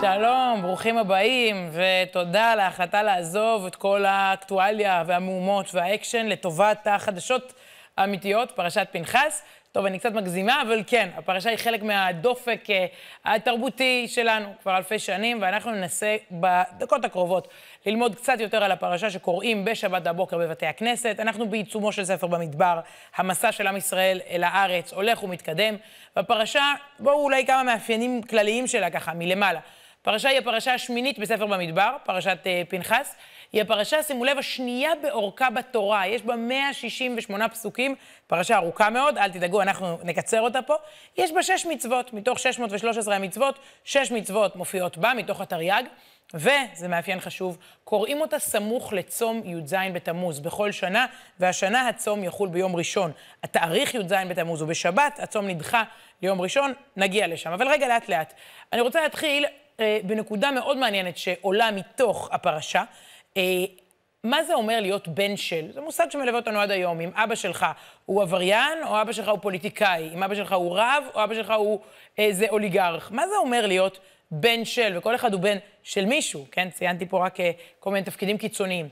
שלום, ברוכים הבאים, ותודה על ההחלטה לעזוב את כל האקטואליה והמהומות והאקשן לטובת החדשות האמיתיות, פרשת פנחס. טוב, אני קצת מגזימה, אבל כן, הפרשה היא חלק מהדופק אה, התרבותי שלנו כבר אלפי שנים, ואנחנו ננסה בדקות הקרובות ללמוד קצת יותר על הפרשה שקוראים בשבת הבוקר בבתי הכנסת. אנחנו בעיצומו של ספר במדבר, המסע של עם ישראל אל הארץ הולך ומתקדם, והפרשה, בואו אולי כמה מאפיינים כלליים שלה ככה, מלמעלה. הפרשה היא הפרשה השמינית בספר במדבר, פרשת uh, פנחס. היא הפרשה, שימו לב, השנייה באורכה בתורה. יש בה 168 פסוקים, פרשה ארוכה מאוד, אל תדאגו, אנחנו נקצר אותה פה. יש בה שש מצוות, מתוך 613 המצוות, שש מצוות מופיעות בה, מתוך התרי"ג. וזה מאפיין חשוב, קוראים אותה סמוך לצום י"ז בתמוז בכל שנה, והשנה הצום יחול ביום ראשון. התאריך י"ז בתמוז הוא בשבת, הצום נדחה ליום ראשון, נגיע לשם. אבל רגע, לאט לאט. אני רוצה להתחיל בנקודה מאוד מעניינת שעולה מתוך הפרשה. אה, מה זה אומר להיות בן של? זה מושג שמלווה אותנו עד היום. אם אבא שלך הוא עבריין, או אבא שלך הוא פוליטיקאי. אם אבא שלך הוא רב, או אבא שלך הוא איזה אה, אוליגרך. מה זה אומר להיות בן של? וכל אחד הוא בן של מישהו, כן? ציינתי פה רק אה, כל מיני תפקידים קיצוניים.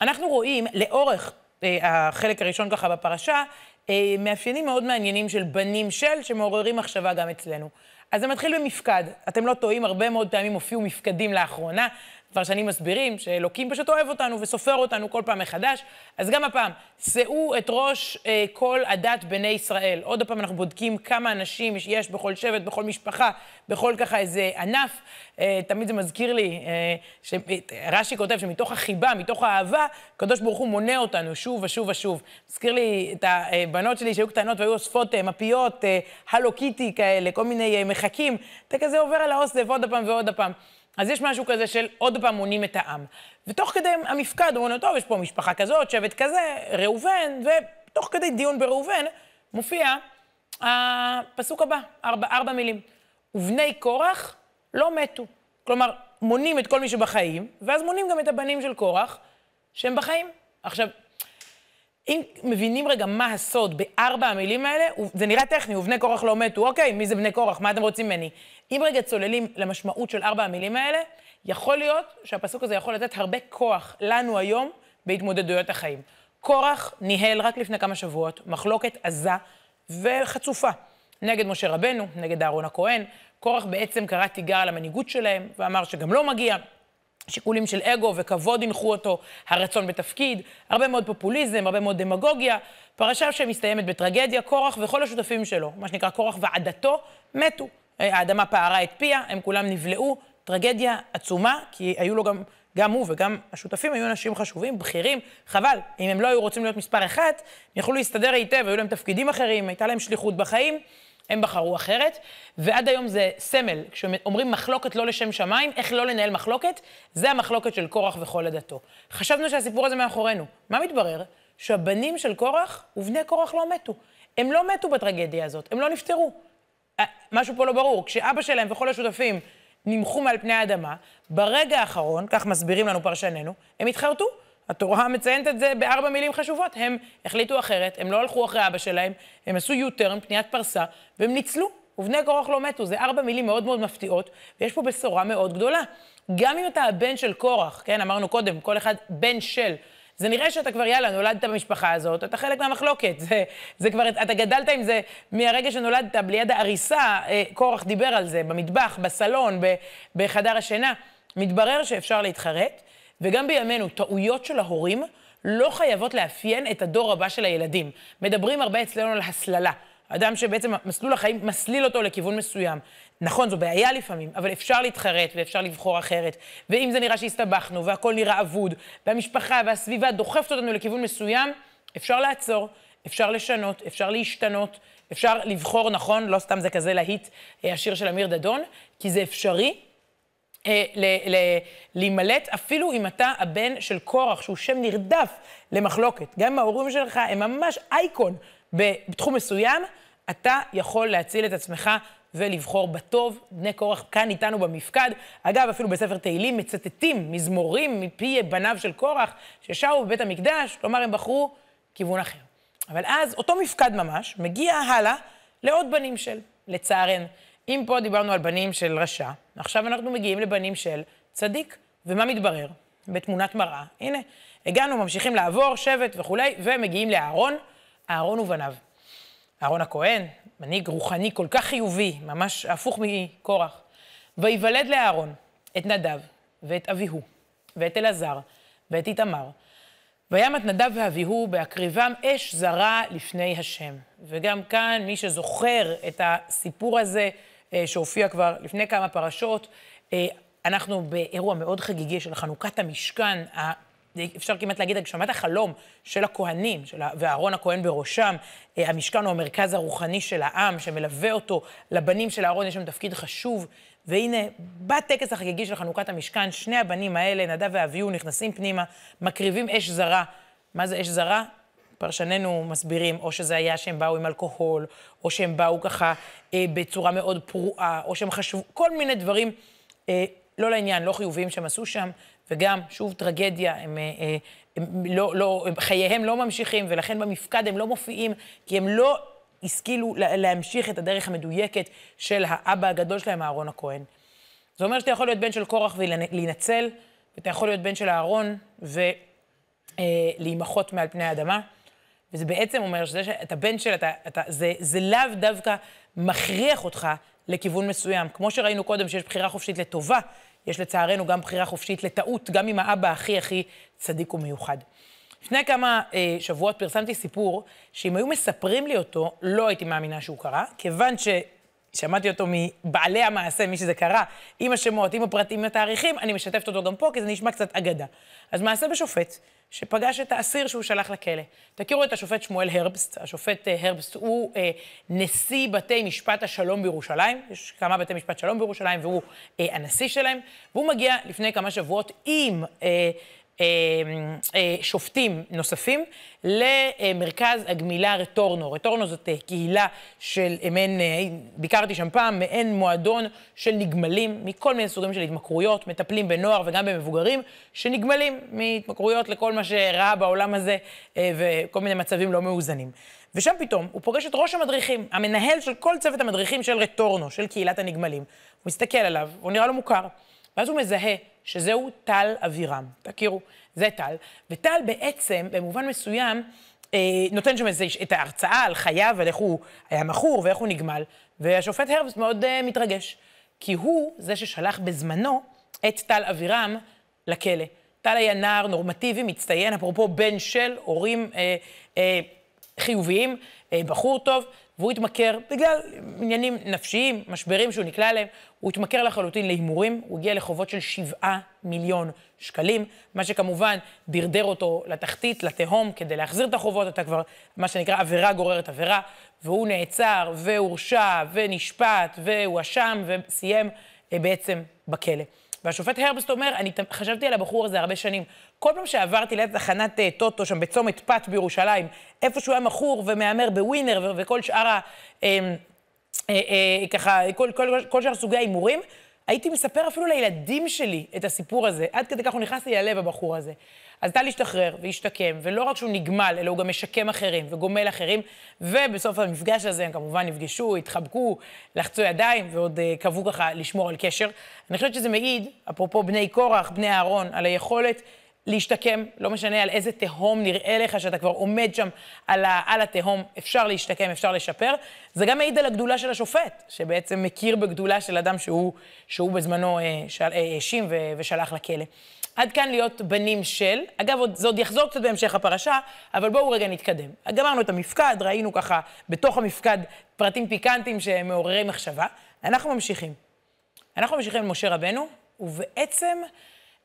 אנחנו רואים לאורך אה, החלק הראשון ככה בפרשה, אה, מאפיינים מאוד מעניינים של בנים של, שמעוררים מחשבה גם אצלנו. אז זה מתחיל במפקד. אתם לא טועים, הרבה מאוד פעמים הופיעו מפקדים לאחרונה. פרשנים מסבירים שאלוקים פשוט אוהב אותנו וסופר אותנו כל פעם מחדש. אז גם הפעם, שאו את ראש אה, כל עדת בני ישראל. עוד פעם אנחנו בודקים כמה אנשים יש בכל שבט, בכל משפחה, בכל ככה איזה ענף. אה, תמיד זה מזכיר לי, אה, שרש"י כותב שמתוך החיבה, מתוך האהבה, הקדוש ברוך הוא מונה אותנו שוב ושוב ושוב. מזכיר לי את הבנות שלי שהיו קטנות והיו אוספות אה, מפיות, אה, הלו קיטי כאלה, כל מיני אה, מחקים. אתה כזה עובר על האוסף עוד פעם ועוד פעם. אז יש משהו כזה של עוד פעם מונים את העם. ותוך כדי המפקד אומרים, טוב, יש פה משפחה כזאת, שבט כזה, ראובן, ותוך כדי דיון בראובן מופיע הפסוק הבא, ארבע, ארבע מילים. ובני קורח לא מתו. כלומר, מונים את כל מי שבחיים, ואז מונים גם את הבנים של קורח, שהם בחיים. עכשיו, אם מבינים רגע מה הסוד בארבע המילים האלה, זה נראה טכני, ובני קורח לא מתו, אוקיי, מי זה בני קורח? מה אתם רוצים ממני? אם רגע צוללים למשמעות של ארבע המילים האלה, יכול להיות שהפסוק הזה יכול לתת הרבה כוח לנו היום בהתמודדויות החיים. קורח ניהל רק לפני כמה שבועות מחלוקת עזה וחצופה נגד משה רבנו, נגד אהרון הכהן. קורח בעצם קרא תיגר על המנהיגות שלהם ואמר שגם לא מגיע. שיקולים של אגו וכבוד הנחו אותו, הרצון בתפקיד, הרבה מאוד פופוליזם, הרבה מאוד דמגוגיה. פרשה שמסתיימת בטרגדיה, קורח וכל השותפים שלו, מה שנקרא קורח ועדתו, מתו. האדמה פערה את פיה, הם כולם נבלעו, טרגדיה עצומה, כי היו לו גם, גם הוא וגם השותפים היו אנשים חשובים, בכירים, חבל, אם הם לא היו רוצים להיות מספר אחת, הם יכלו להסתדר היטב, היו להם תפקידים אחרים, הייתה להם שליחות בחיים. הם בחרו אחרת, ועד היום זה סמל. כשאומרים מחלוקת לא לשם שמיים, איך לא לנהל מחלוקת, זה המחלוקת של קורח וכל עדתו. חשבנו שהסיפור הזה מאחורינו. מה מתברר? שהבנים של קורח ובני קורח לא מתו. הם לא מתו בטרגדיה הזאת, הם לא נפטרו. אה, משהו פה לא ברור. כשאבא שלהם וכל השותפים נמחו מעל פני האדמה, ברגע האחרון, כך מסבירים לנו פרשנינו, הם התחרטו. התורה מציינת את זה בארבע מילים חשובות. הם החליטו אחרת, הם לא הלכו אחרי אבא שלהם, הם עשו U-turn, פניית פרסה, והם ניצלו. ובני קורח לא מתו. זה ארבע מילים מאוד מאוד מפתיעות, ויש פה בשורה מאוד גדולה. גם אם אתה הבן של קורח, כן, אמרנו קודם, כל אחד בן של. זה נראה שאתה כבר, יאללה, נולדת במשפחה הזאת, אתה חלק מהמחלוקת. זה, זה כבר, אתה גדלת עם זה מהרגע שנולדת, בלי יד העריסה, אה, קורח דיבר על זה, במטבח, בסלון, בחדר השינה. מתברר שאפשר להתחרט. וגם בימינו, טעויות של ההורים לא חייבות לאפיין את הדור הבא של הילדים. מדברים הרבה אצלנו על הסללה. אדם שבעצם מסלול החיים מסליל אותו לכיוון מסוים. נכון, זו בעיה לפעמים, אבל אפשר להתחרט ואפשר לבחור אחרת. ואם זה נראה שהסתבכנו והכל נראה אבוד, והמשפחה והסביבה דוחפת אותנו לכיוון מסוים, אפשר לעצור, אפשר לשנות, אפשר להשתנות, אפשר לבחור נכון, לא סתם זה כזה להיט אה, השיר של אמיר דדון, כי זה אפשרי, אה, להימלט, אפילו אם אתה הבן של קורח, שהוא שם נרדף למחלוקת. גם אם ההורים שלך הם ממש אייקון בתחום מסוים, אתה יכול להציל את עצמך ולבחור בטוב. בני קורח כאן איתנו במפקד. אגב, אפילו בספר תהילים מצטטים מזמורים מפי בניו של קורח, ששרו בבית המקדש, כלומר, הם בחרו כיוון אחר. אבל אז אותו מפקד ממש מגיע הלאה לעוד בנים של, לצערנו. אם פה דיברנו על בנים של רשע, עכשיו אנחנו מגיעים לבנים של צדיק. ומה מתברר? בתמונת מראה. הנה, הגענו, ממשיכים לעבור, שבט וכולי, ומגיעים לאהרון, אהרון ובניו. אהרון הכהן, מנהיג רוחני כל כך חיובי, ממש הפוך מקורח. ויוולד לאהרון את נדב, ואת אביהו, ואת אלעזר, ואת איתמר. וימת נדב ואביהו בהקריבם אש זרה לפני השם. וגם כאן, מי שזוכר את הסיפור הזה, שהופיע כבר לפני כמה פרשות, אה, אנחנו באירוע מאוד חגיגי של חנוכת המשכן, אפשר כמעט להגיד הגשמת החלום של הכהנים, של ואהרון הכהן בראשם. אה, המשכן הוא המרכז הרוחני של העם, שמלווה אותו. לבנים של אהרון יש שם תפקיד חשוב. והנה, בטקס החגיגי של חנוכת המשכן, שני הבנים האלה, נדב ואביהו, נכנסים פנימה, מקריבים אש זרה. מה זה אש זרה? פרשנינו מסבירים, או שזה היה שהם באו עם אלכוהול, או שהם באו ככה אה, בצורה מאוד פרועה, או שהם חשבו, כל מיני דברים אה, לא לעניין, לא חיוביים שהם עשו שם, וגם, שוב, טרגדיה, הם, אה, אה, הם לא, לא, הם, חייהם לא ממשיכים, ולכן במפקד הם לא מופיעים, כי הם לא השכילו להמשיך את הדרך המדויקת של האבא הגדול שלהם, אהרון הכהן. זה אומר שאתה יכול להיות בן של קורח ולהינצל, ואתה יכול להיות בן של אהרון ולהימחות מעל פני האדמה. וזה בעצם אומר שזה שאתה בן של, אתה, אתה, זה, זה לאו דווקא מכריח אותך לכיוון מסוים. כמו שראינו קודם שיש בחירה חופשית לטובה, יש לצערנו גם בחירה חופשית לטעות, גם עם האבא הכי הכי צדיק ומיוחד. לפני כמה אה, שבועות פרסמתי סיפור, שאם היו מספרים לי אותו, לא הייתי מאמינה שהוא קרה, כיוון ששמעתי אותו מבעלי המעשה, מי שזה קרה, עם השמות, עם הפרטים, עם התאריכים, אני משתפת אותו גם פה, כי זה נשמע קצת אגדה. אז מעשה בשופט, שפגש את האסיר שהוא שלח לכלא. תכירו את השופט שמואל הרבסט. השופט אה, הרבסט הוא אה, נשיא בתי משפט השלום בירושלים. יש כמה בתי משפט שלום בירושלים, והוא אה, הנשיא שלהם. והוא מגיע לפני כמה שבועות עם אה, שופטים נוספים למרכז הגמילה רטורנו. רטורנו זאת אה, קהילה של מעין, ביקרתי שם פעם, מעין מועדון של נגמלים מכל מיני סוגים של התמכרויות, מטפלים בנוער וגם במבוגרים שנגמלים מהתמכרויות לכל מה שראה בעולם הזה וכל מיני מצבים לא מאוזנים. ושם פתאום הוא פוגש את ראש המדריכים, המנהל של כל צוות המדריכים של רטורנו, של קהילת הנגמלים. הוא מסתכל עליו, הוא נראה לו מוכר, ואז הוא מזהה שזהו טל אבירם. תכירו, זה טל. וטל בעצם, במובן מסוים, אה, נותן שם איזה, את ההרצאה על חייו, על איך הוא היה מכור ואיך הוא נגמל, והשופט הרבס מאוד אה, מתרגש. כי הוא זה ששלח בזמנו את טל אבירם לכלא. טל היה נער נורמטיבי, מצטיין, אפרופו בן של הורים אה, אה, חיוביים, אה, בחור טוב, והוא התמכר בגלל עניינים נפשיים, משברים שהוא נקלע אליהם, הוא התמכר לחלוטין להימורים, הוא הגיע לחובות של שבעה מיליון שקלים, מה שכמובן דרדר אותו לתחתית, לתהום, כדי להחזיר את החובות, אתה כבר, מה שנקרא, עבירה גוררת עבירה, והוא נעצר, והורשע, ונשפט, והואשם, וסיים אה, בעצם בכלא. והשופט הרבסט אומר, אני חשבתי על הבחור הזה הרבה שנים. כל פעם שעברתי ליד תחנת uh, טוטו, שם בצומת פת בירושלים, איפה שהוא היה מכור ומהמר בווינר וכל שאר ה... Uh, uh, uh, ככה, כל שאר סוגי ההימורים, הייתי מספר אפילו לילדים שלי את הסיפור הזה. עד כדי כך הוא נכנס לי ללב, הבחור הזה. אז טל השתחרר והשתקם, ולא רק שהוא נגמל, אלא הוא גם משקם אחרים וגומל אחרים, ובסוף המפגש הזה הם כמובן נפגשו, התחבקו, לחצו ידיים, ועוד uh, קבעו ככה לשמור על קשר. אני חושבת שזה מעיד, אפרופו בני קורח, בני אהרון, על היכולת להשתקם, לא משנה על איזה תהום נראה לך שאתה כבר עומד שם על, ה, על התהום, אפשר להשתקם, אפשר לשפר. זה גם מעיד על הגדולה של השופט, שבעצם מכיר בגדולה של אדם שהוא, שהוא בזמנו אה, האשים אה, ושלח לכלא. עד כאן להיות בנים של, אגב, עוד, זה עוד יחזור קצת בהמשך הפרשה, אבל בואו רגע נתקדם. גמרנו את המפקד, ראינו ככה בתוך המפקד פרטים פיקנטיים שמעוררי מחשבה. אנחנו ממשיכים. אנחנו ממשיכים עם משה רבנו, ובעצם...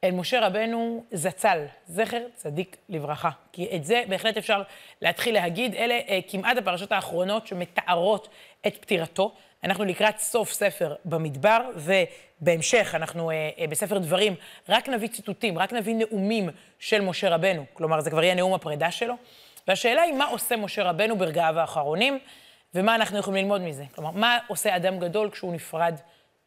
אל משה רבנו זצ"ל, זכר צדיק לברכה. כי את זה בהחלט אפשר להתחיל להגיד. אלה אה, כמעט הפרשות האחרונות שמתארות את פטירתו. אנחנו לקראת סוף ספר במדבר, ובהמשך אנחנו אה, אה, בספר דברים רק נביא ציטוטים, רק נביא נאומים של משה רבנו. כלומר, זה כבר יהיה נאום הפרידה שלו. והשאלה היא, מה עושה משה רבנו ברגעיו האחרונים, ומה אנחנו יכולים ללמוד מזה? כלומר, מה עושה אדם גדול כשהוא נפרד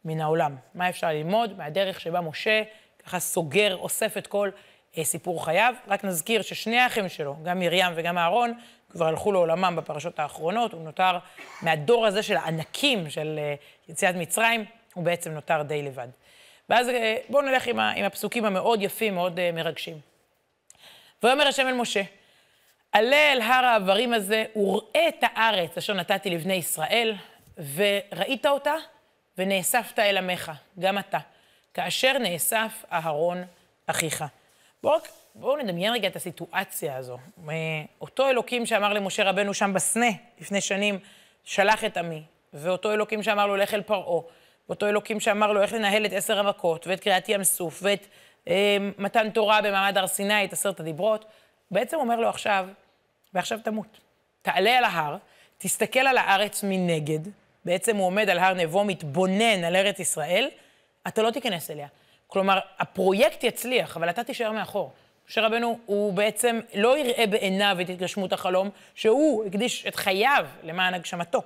מן העולם? מה אפשר ללמוד מהדרך שבה משה... ככה סוגר, אוסף את כל אה, סיפור חייו. רק נזכיר ששני האחים שלו, גם מרים וגם אהרון, כבר הלכו לעולמם בפרשות האחרונות, הוא נותר מהדור הזה של הענקים של אה, יציאת מצרים, הוא בעצם נותר די לבד. ואז אה, בואו נלך עם, עם הפסוקים המאוד יפים, מאוד uh, מרגשים. ויאמר השם אל משה, עלה אל הר האיברים הזה וראה את הארץ אשר נתתי לבני ישראל, וראית אותה, ונאספת אל עמך, גם אתה, כאשר נאסף אהרון אחיך. בואו בוא נדמיין רגע את הסיטואציה הזו. אותו אלוקים שאמר למשה רבנו שם בסנה לפני שנים, שלח את עמי, ואותו אלוקים שאמר לו, לך אל פרעה, ואותו אלוקים שאמר לו איך לנהל את עשר המכות, ואת קריעת ים סוף, ואת אה, מתן תורה במעמד הר סיני, את עשרת הדיברות, בעצם אומר לו עכשיו, ועכשיו תמות. תעלה על ההר, תסתכל על הארץ מנגד, בעצם הוא עומד על הר נבו, מתבונן על ארץ ישראל, אתה לא תיכנס אליה. כלומר, הפרויקט יצליח, אבל אתה תישאר מאחור. משה רבנו, הוא בעצם לא יראה בעיניו את התגשמות החלום, שהוא הקדיש את חייו למען הגשמתו.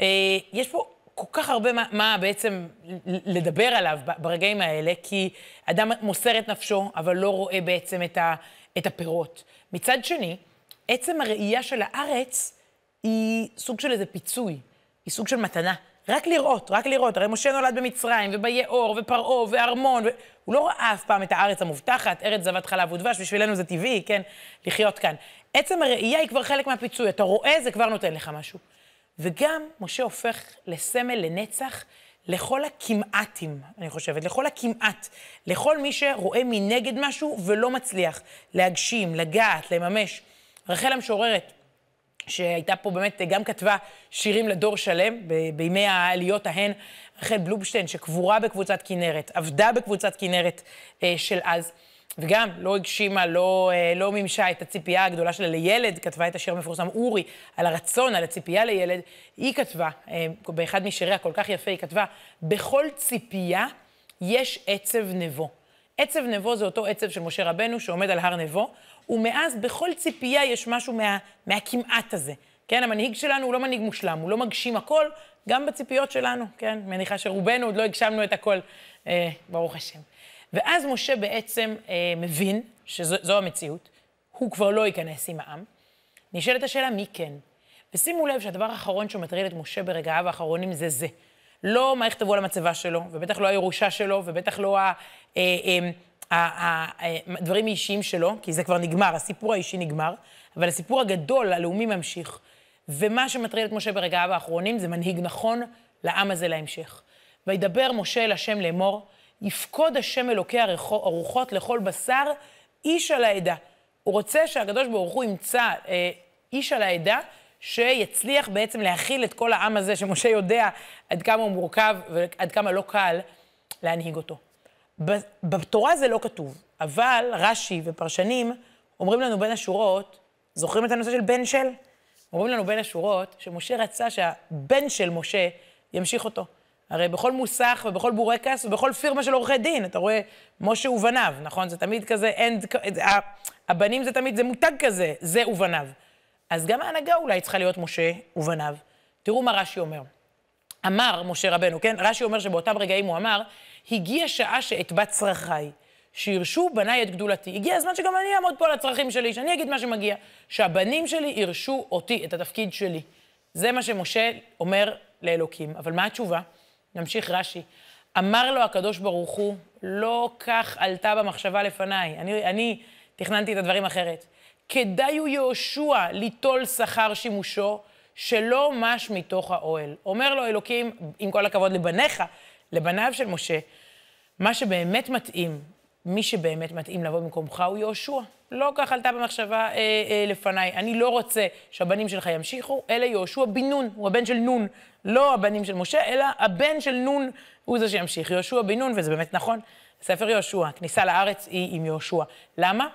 אה, יש פה כל כך הרבה מה, מה בעצם לדבר עליו ברגעים האלה, כי אדם מוסר את נפשו, אבל לא רואה בעצם את, ה, את הפירות. מצד שני, עצם הראייה של הארץ היא סוג של איזה פיצוי, היא סוג של מתנה. רק לראות, רק לראות. הרי משה נולד במצרים, וביאור, ופרעה, וארמון, ו... הוא לא ראה אף פעם את הארץ המובטחת, ארץ זבת חלב ודבש, בשבילנו זה טבעי, כן, לחיות כאן. עצם הראייה היא כבר חלק מהפיצוי, אתה רואה, זה כבר נותן לך משהו. וגם משה הופך לסמל לנצח לכל הכמעטים, אני חושבת, לכל הכמעט, לכל מי שרואה מנגד משהו ולא מצליח להגשים, לגעת, לממש. רחל המשוררת, שהייתה פה באמת, גם כתבה שירים לדור שלם, ב- בימי העליות ההן, רחל בלובשטיין, שקבורה בקבוצת כנרת, עבדה בקבוצת כנרת אה, של אז. וגם לא הגשימה, לא, אה, לא מימשה את הציפייה הגדולה שלה לילד, כתבה את השיר המפורסם אורי, על הרצון, על הציפייה לילד. היא כתבה, אה, באחד משיריה כל כך יפה, היא כתבה, בכל ציפייה יש עצב נבו. עצב נבו זה אותו עצב של משה רבנו שעומד על הר נבו, ומאז בכל ציפייה יש משהו מה, מהכמעט הזה. כן, המנהיג שלנו הוא לא מנהיג מושלם, הוא לא מגשים הכל, גם בציפיות שלנו, כן? מניחה שרובנו עוד לא הגשמנו את הכל, אה, ברוך השם. ואז משה בעצם אה, מבין שזו המציאות, הוא כבר לא ייכנס עם העם. נשאלת השאלה, מי כן? ושימו לב שהדבר האחרון שמטריד את משה ברגעיו האחרונים זה זה. לא מה יכתבו על המצבה שלו, ובטח לא הירושה שלו, ובטח לא הדברים אה, אה, האישיים שלו, כי זה כבר נגמר, הסיפור האישי נגמר, אבל הסיפור הגדול, הלאומי ממשיך. ומה שמטריד את משה ברגעיו האחרונים זה מנהיג נכון לעם הזה להמשך. וידבר משה אל השם לאמור, יפקוד השם אלוקי הרוחות לכל בשר, איש על העדה. הוא רוצה שהקדוש ברוך הוא ימצא אה, איש על העדה, שיצליח בעצם להכיל את כל העם הזה, שמשה יודע עד כמה הוא מורכב ועד כמה לא קל להנהיג אותו. בתורה זה לא כתוב, אבל רש"י ופרשנים אומרים לנו בין השורות, זוכרים את הנושא של בן של? אומרים לנו בין השורות שמשה רצה שהבן של משה ימשיך אותו. הרי בכל מוסך ובכל בורקס ובכל פירמה של עורכי דין, אתה רואה משה ובניו, נכון? זה תמיד כזה, אין, הבנים זה תמיד, זה מותג כזה, זה ובניו. אז גם ההנהגה אולי צריכה להיות משה ובניו. תראו מה רש"י אומר. אמר משה רבנו, כן? רש"י אומר שבאותם רגעים הוא אמר, הגיעה שעה שאתבע צרכיי, שירשו בניי את גדולתי. הגיע הזמן שגם אני אעמוד פה על הצרכים שלי, שאני אגיד מה שמגיע. שהבנים שלי ירשו אותי, את התפקיד שלי. זה מה שמשה אומר לאלוקים. אבל מה התשובה? נמשיך רש"י. אמר לו הקדוש ברוך הוא, לא כך עלתה במחשבה לפניי. אני, אני תכננתי את הדברים אחרת. כדאי הוא יהושע ליטול שכר שימושו, שלא מש מתוך האוהל. אומר לו אלוקים, עם כל הכבוד לבניך, לבניו של משה, מה שבאמת מתאים, מי שבאמת מתאים לבוא במקומך הוא יהושע. לא כך עלתה במחשבה אה, אה, לפניי. אני לא רוצה שהבנים שלך ימשיכו, אלא יהושע בן נון, הוא הבן של נון. לא הבנים של משה, אלא הבן של נון הוא זה שימשיך. יהושע בן נון, וזה באמת נכון, ספר יהושע, הכניסה לארץ היא עם יהושע. למה?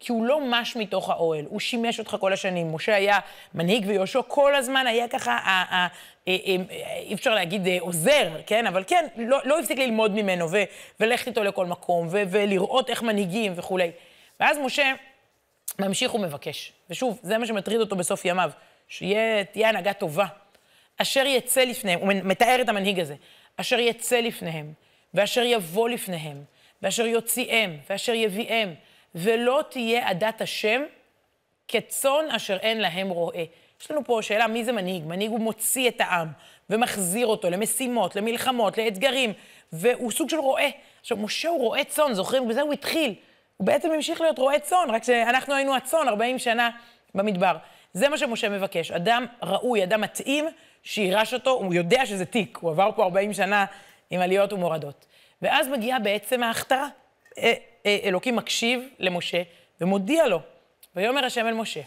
כי הוא לא מש מתוך האוהל, הוא שימש אותך כל השנים. משה היה מנהיג ויהושע כל הזמן היה ככה, אה, אה, אה, אי אפשר להגיד עוזר, כן? אבל כן, לא, לא הפסיק ללמוד ממנו ו, וללכת איתו לכל מקום ו, ולראות איך מנהיגים וכולי. ואז משה ממשיך ומבקש. ושוב, זה מה שמטריד אותו בסוף ימיו, שתהיה הנהגה טובה. אשר יצא לפניהם, הוא מתאר את המנהיג הזה, אשר יצא לפניהם, ואשר יבוא לפניהם, ואשר יוציאם, ואשר יביאם, ולא תהיה עדת השם כצאן אשר אין להם רועה. יש לנו פה שאלה מי זה מנהיג. מנהיג הוא מוציא את העם ומחזיר אותו למשימות, למלחמות, לאתגרים, והוא סוג של רועה. עכשיו, משה הוא רועה צאן, זוכרים? בזה הוא התחיל. הוא בעצם המשיך להיות רועה צאן, רק שאנחנו היינו הצאן 40 שנה במדבר. זה מה שמשה מבקש, אדם ראוי, אדם מתאים, שיירש אותו, הוא יודע שזה תיק, הוא עבר פה 40 שנה עם עליות ומורדות. ואז מגיעה בעצם ההכתרה. אה, אלוקים מקשיב למשה ומודיע לו, ויאמר השם אל משה,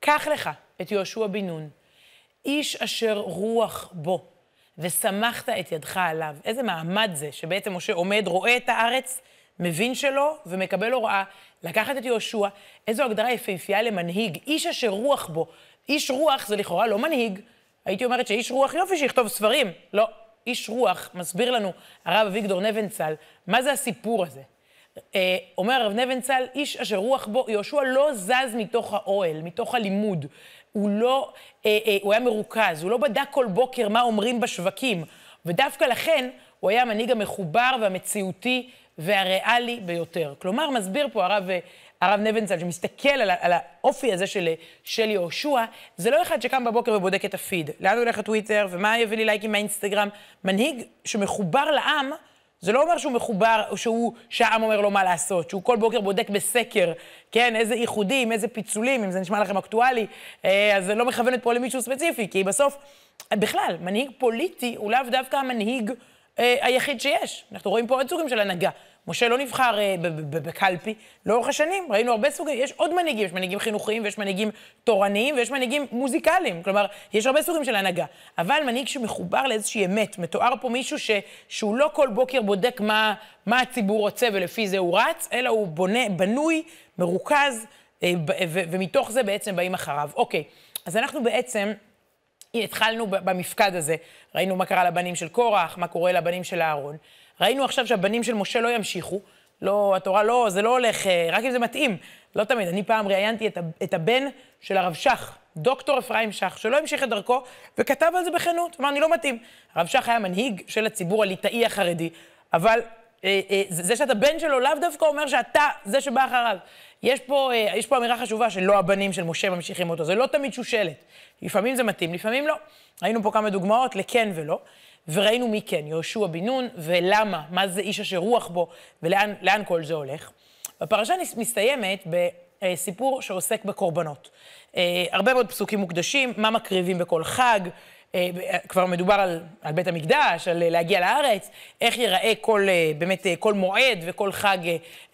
קח לך את יהושע בן נון, איש אשר רוח בו, ושמחת את ידך עליו. איזה מעמד זה שבעצם משה עומד, רואה את הארץ, מבין שלא, ומקבל הוראה לקחת את יהושע. איזו הגדרה יפהפייה למנהיג, איש אשר רוח בו. איש רוח זה לכאורה לא מנהיג. הייתי אומרת שאיש רוח יופי שיכתוב ספרים. לא, איש רוח, מסביר לנו הרב אביגדור נבנצל, מה זה הסיפור הזה? אה, אומר הרב נבנצל, איש אשר רוח בו, יהושע לא זז מתוך האוהל, מתוך הלימוד. הוא לא, אה, אה, הוא היה מרוכז, הוא לא בדק כל בוקר מה אומרים בשווקים. ודווקא לכן, הוא היה המנהיג המחובר והמציאותי והריאלי ביותר. כלומר, מסביר פה הרב, הרב נבנצל, שמסתכל על, על האופי הזה של, של יהושע, זה לא אחד שקם בבוקר ובודק את הפיד. לאן הולך הטוויטר, ומה יביא לי לייקים מהאינסטגרם. מנהיג שמחובר לעם, זה לא אומר שהוא מחובר, שהוא, שהעם אומר לו מה לעשות, שהוא כל בוקר בודק בסקר, כן, איזה איחודים, איזה פיצולים, אם זה נשמע לכם אקטואלי, אה, אז זה לא מכוונת פה למישהו ספציפי, כי בסוף, בכלל, מנהיג פוליטי הוא לאו דווקא המנהיג אה, היחיד שיש. אנחנו רואים פה עוד סוגים של הנהגה. משה לא נבחר אה, בקלפי לאורך השנים, ראינו הרבה סוגים, יש עוד מנהיגים, יש מנהיגים חינוכיים ויש מנהיגים תורניים ויש מנהיגים מוזיקליים, כלומר, יש הרבה סוגים של הנהגה. אבל מנהיג שמחובר לאיזושהי אמת, מתואר פה מישהו ש, שהוא לא כל בוקר בודק מה, מה הציבור רוצה ולפי זה הוא רץ, אלא הוא בונה, בנוי, מרוכז, אה, ומתוך זה בעצם באים אחריו. אוקיי, אז אנחנו בעצם... התחלנו במפקד הזה, ראינו מה קרה לבנים של קורח, מה קורה לבנים של אהרון. ראינו עכשיו שהבנים של משה לא ימשיכו, לא, התורה לא, זה לא הולך, אה, רק אם זה מתאים. לא תמיד. אני פעם ראיינתי את, את הבן של הרב שך, דוקטור אפרים שך, שלא המשיך את דרכו, וכתב על זה בכנות. אמר, אני לא מתאים. הרב שך היה מנהיג של הציבור הליטאי החרדי, אבל אה, אה, זה שאתה בן שלו לאו דווקא אומר שאתה זה שבא אחריו. יש פה, אה, יש פה אמירה חשובה שלא הבנים של משה ממשיכים אותו, זה לא תמיד שושלת. לפעמים זה מתאים, לפעמים לא. ראינו פה כמה דוגמאות לכן ולא, וראינו מי כן, יהושע בן נון, ולמה, מה זה איש אשר רוח בו, ולאן כל זה הולך. הפרשה מסתיימת בסיפור שעוסק בקורבנות. הרבה מאוד פסוקים מוקדשים, מה מקריבים בכל חג, אה, כבר מדובר על, על בית המקדש, על להגיע לארץ, איך ייראה כל, אה, באמת, אה, כל מועד וכל חג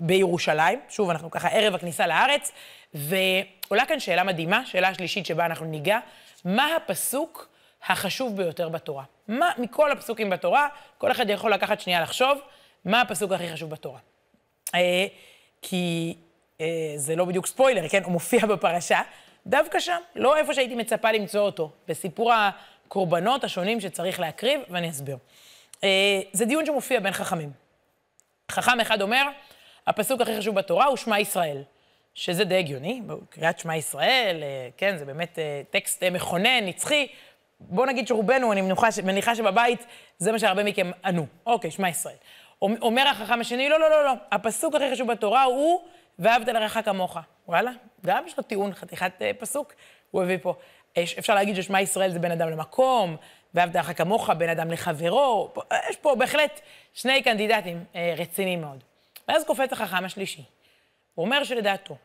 בירושלים. שוב, אנחנו ככה ערב הכניסה לארץ, ועולה כאן שאלה מדהימה, שאלה שלישית שבה אנחנו ניגע, מה הפסוק החשוב ביותר בתורה? מה מכל הפסוקים בתורה, כל אחד יכול לקחת שנייה לחשוב, מה הפסוק הכי חשוב בתורה? כי זה לא בדיוק ספוילר, כן? הוא מופיע בפרשה. דווקא שם, לא איפה שהייתי מצפה למצוא אותו, בסיפור הקורבנות השונים שצריך להקריב, ואני אסביר. אה, זה דיון שמופיע בין חכמים. חכם אחד אומר, הפסוק הכי חשוב בתורה הוא שמע ישראל, שזה די הגיוני, קריאת שמע ישראל, אה, כן, זה באמת אה, טקסט מכונן, נצחי. בואו נגיד שרובנו, אני מניחה, מניחה שבבית, זה מה שהרבה מכם ענו. אוקיי, שמע ישראל. אומר החכם השני, לא, לא, לא, לא, הפסוק הכי חשוב בתורה הוא ואהבת לרעך כמוך. וואלה, גם יש לו טיעון, חתיכת פסוק, הוא הביא פה. אפשר להגיד ששמע ישראל זה בין אדם למקום, ואהבת לך כמוך, בין אדם לחברו. יש פה בהחלט שני קנדידטים אה, רציניים מאוד. ואז קופץ החכם השלישי. הוא אומר שלדעתו,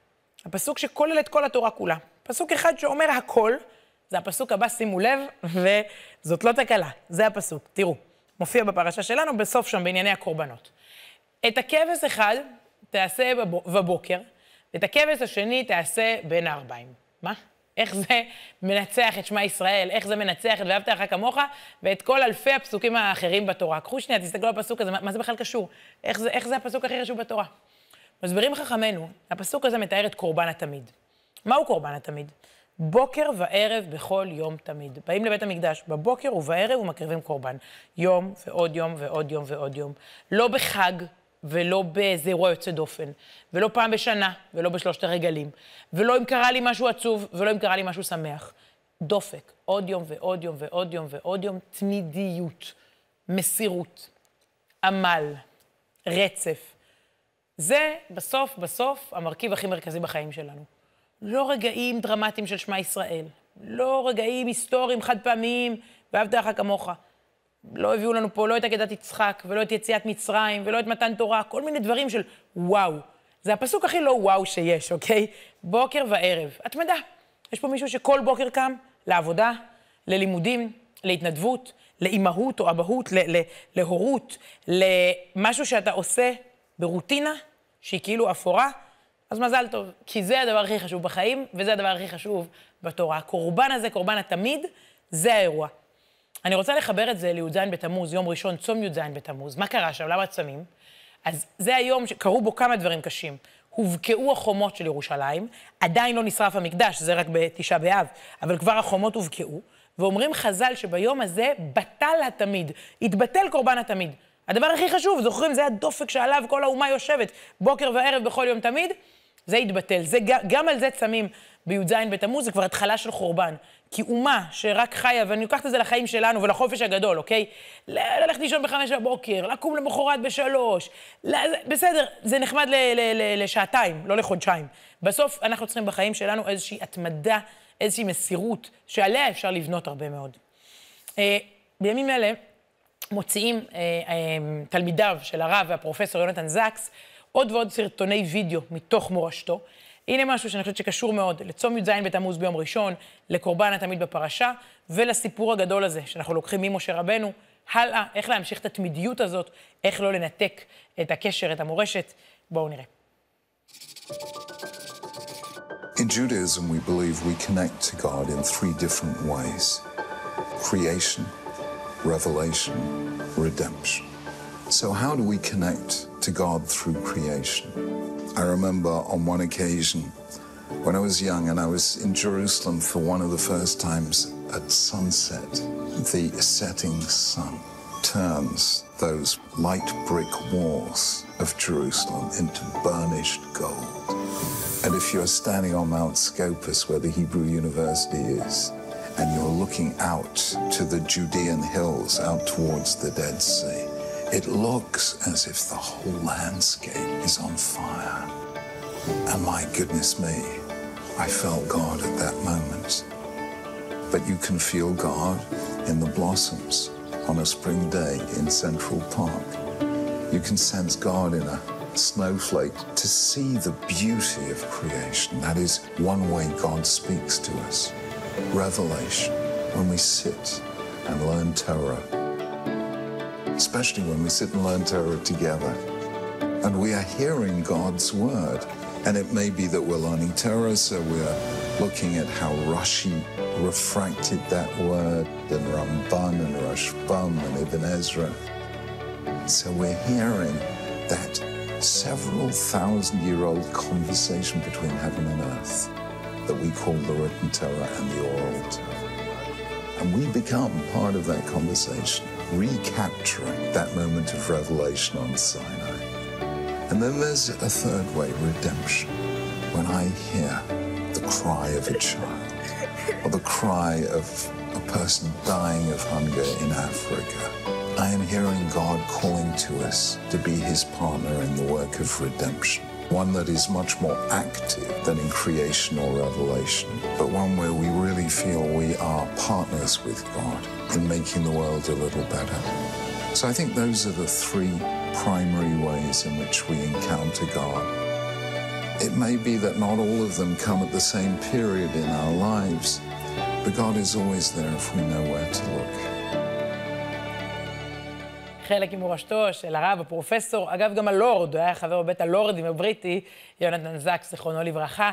הפסוק שכולל את כל התורה כולה, פסוק אחד שאומר הכל, זה הפסוק הבא, שימו לב, וזאת לא תקלה, זה הפסוק. תראו, מופיע בפרשה שלנו, בסוף שם, בענייני הקורבנות. את הכבש אחד תעשה בבוקר, ואת הכבש השני תעשה בין הארבעים. מה? איך זה מנצח את שמע ישראל, איך זה מנצח את ואהבת לך כמוך, ואת כל אלפי הפסוקים האחרים בתורה. קחו שנייה, תסתכלו על הפסוק הזה, מה, זה בכלל קשור? איך זה, איך זה הפסוק הכי חשוב בתורה? מסבירים חכמינו, הפסוק הזה מתאר את קורבן התמיד. מהו קורבן התמיד? בוקר וערב בכל יום תמיד. באים לבית המקדש, בבוקר ובערב ומקריבים קורבן. יום ועוד יום ועוד יום ועוד יום. לא בחג, ולא באיזה אירוע יוצא דופן, ולא פעם בשנה, ולא בשלושת הרגלים, ולא אם קרה לי משהו עצוב, ולא אם קרה לי משהו שמח. דופק, עוד יום ועוד יום ועוד יום ועוד יום, תמידיות, מסירות, עמל, רצף. זה בסוף, בסוף, המרכיב הכי מרכזי בחיים שלנו. לא רגעים דרמטיים של שמע ישראל, לא רגעים היסטוריים חד פעמיים, ואהבת לך כמוך. לא הביאו לנו פה לא את עקדת יצחק, ולא את יציאת מצרים, ולא את מתן תורה, כל מיני דברים של וואו. זה הפסוק הכי לא וואו שיש, אוקיי? בוקר וערב. התמדה. יש פה מישהו שכל בוקר קם לעבודה, ללימודים, להתנדבות, לאימהות או אבהות, להורות, למשהו שאתה עושה ברוטינה, שהיא כאילו אפורה, אז מזל טוב. כי זה הדבר הכי חשוב בחיים, וזה הדבר הכי חשוב בתורה. הקורבן הזה, קורבן התמיד, זה האירוע. אני רוצה לחבר את זה לי"ז בתמוז, יום ראשון, צום י"ז בתמוז. מה קרה שם? למה צמים? אז זה היום שקרו בו כמה דברים קשים. הובקעו החומות של ירושלים, עדיין לא נשרף המקדש, זה רק בתשעה באב, אבל כבר החומות הובקעו, ואומרים חז"ל שביום הזה בטל התמיד, התבטל קורבן התמיד. הדבר הכי חשוב, זוכרים, זה הדופק שעליו כל האומה יושבת, בוקר וערב בכל יום תמיד, זה התבטל. זה, גם על זה צמים בי"ז בתמוז, זה כבר התחלה של חורבן. כי אומה שרק חיה, ואני לוקחת את זה לחיים שלנו ולחופש הגדול, אוקיי? ללכת לישון בחמש בבוקר, לקום למחרת בשלוש, בסדר, זה נחמד לשעתיים, לא לחודשיים. בסוף אנחנו צריכים בחיים שלנו איזושהי התמדה, איזושהי מסירות, שעליה אפשר לבנות הרבה מאוד. אה, בימים אלה מוציאים אה, אה, תלמידיו של הרב והפרופסור יונתן זקס עוד ועוד סרטוני וידאו מתוך מורשתו. הנה משהו שאני חושבת שקשור מאוד לצום י"ז בתמוז ביום ראשון, לקורבן התמיד בפרשה, ולסיפור הגדול הזה שאנחנו לוקחים ממשה רבנו, הלאה, איך להמשיך את התמידיות הזאת, איך לא לנתק את הקשר, את המורשת. בואו נראה. In Judaism, we believe we connect to God in three different ways creation, revelation, redemption. So, how do we connect to God through creation? I remember on one occasion when I was young and I was in Jerusalem for one of the first times at sunset, the setting sun turns those light brick walls of Jerusalem into burnished gold. And if you're standing on Mount Scopus, where the Hebrew University is, and you're looking out to the Judean hills out towards the Dead Sea, it looks as if the whole landscape is on fire. And my goodness me, I felt God at that moment. But you can feel God in the blossoms on a spring day in Central Park. You can sense God in a snowflake to see the beauty of creation. That is one way God speaks to us. Revelation, when we sit and learn Torah especially when we sit and learn Torah together. And we are hearing God's word. And it may be that we're learning Torah, so we're looking at how Rashi refracted that word, and Ramban and Rashbam and Ibn Ezra. So we're hearing that several thousand year old conversation between heaven and earth that we call the written Torah and the oral Torah. And we become part of that conversation recapturing that moment of revelation on Sinai. And then there's a third way, redemption. When I hear the cry of a child, or the cry of a person dying of hunger in Africa, I am hearing God calling to us to be his partner in the work of redemption one that is much more active than in creation or revelation, but one where we really feel we are partners with God in making the world a little better. So I think those are the three primary ways in which we encounter God. It may be that not all of them come at the same period in our lives, but God is always there if we know where to look. חלק ממורשתו של הרב, הפרופסור, אגב, גם הלורד, הוא היה חבר בבית הלורדים הבריטי, יונתן זקס, זיכרונו לברכה.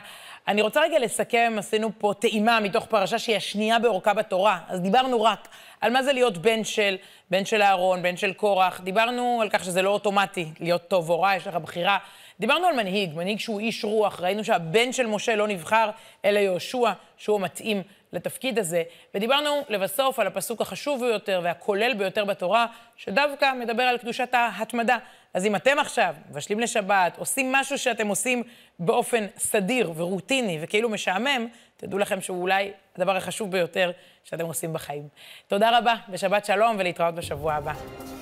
אני רוצה רגע לסכם, עשינו פה טעימה מתוך פרשה שהיא השנייה באורכה בתורה. אז דיברנו רק על מה זה להיות בן של, בן של אהרון, בן של קורח. דיברנו על כך שזה לא אוטומטי להיות טוב או רע, יש לך בחירה. דיברנו על מנהיג, מנהיג שהוא איש רוח. ראינו שהבן של משה לא נבחר, אלא יהושע, שהוא מתאים לתפקיד הזה. ודיברנו לבסוף על הפסוק החשוב ביותר והכולל ביותר בתורה, שדווקא מדבר על קדושת ההתמדה. אז אם אתם עכשיו מבשלים לשבת, עושים משהו שאתם עושים באופן סדיר ורוטיני וכאילו משעמם, תדעו לכם שהוא אולי הדבר החשוב ביותר שאתם עושים בחיים. תודה רבה, ושבת שלום, ולהתראות בשבוע הבא.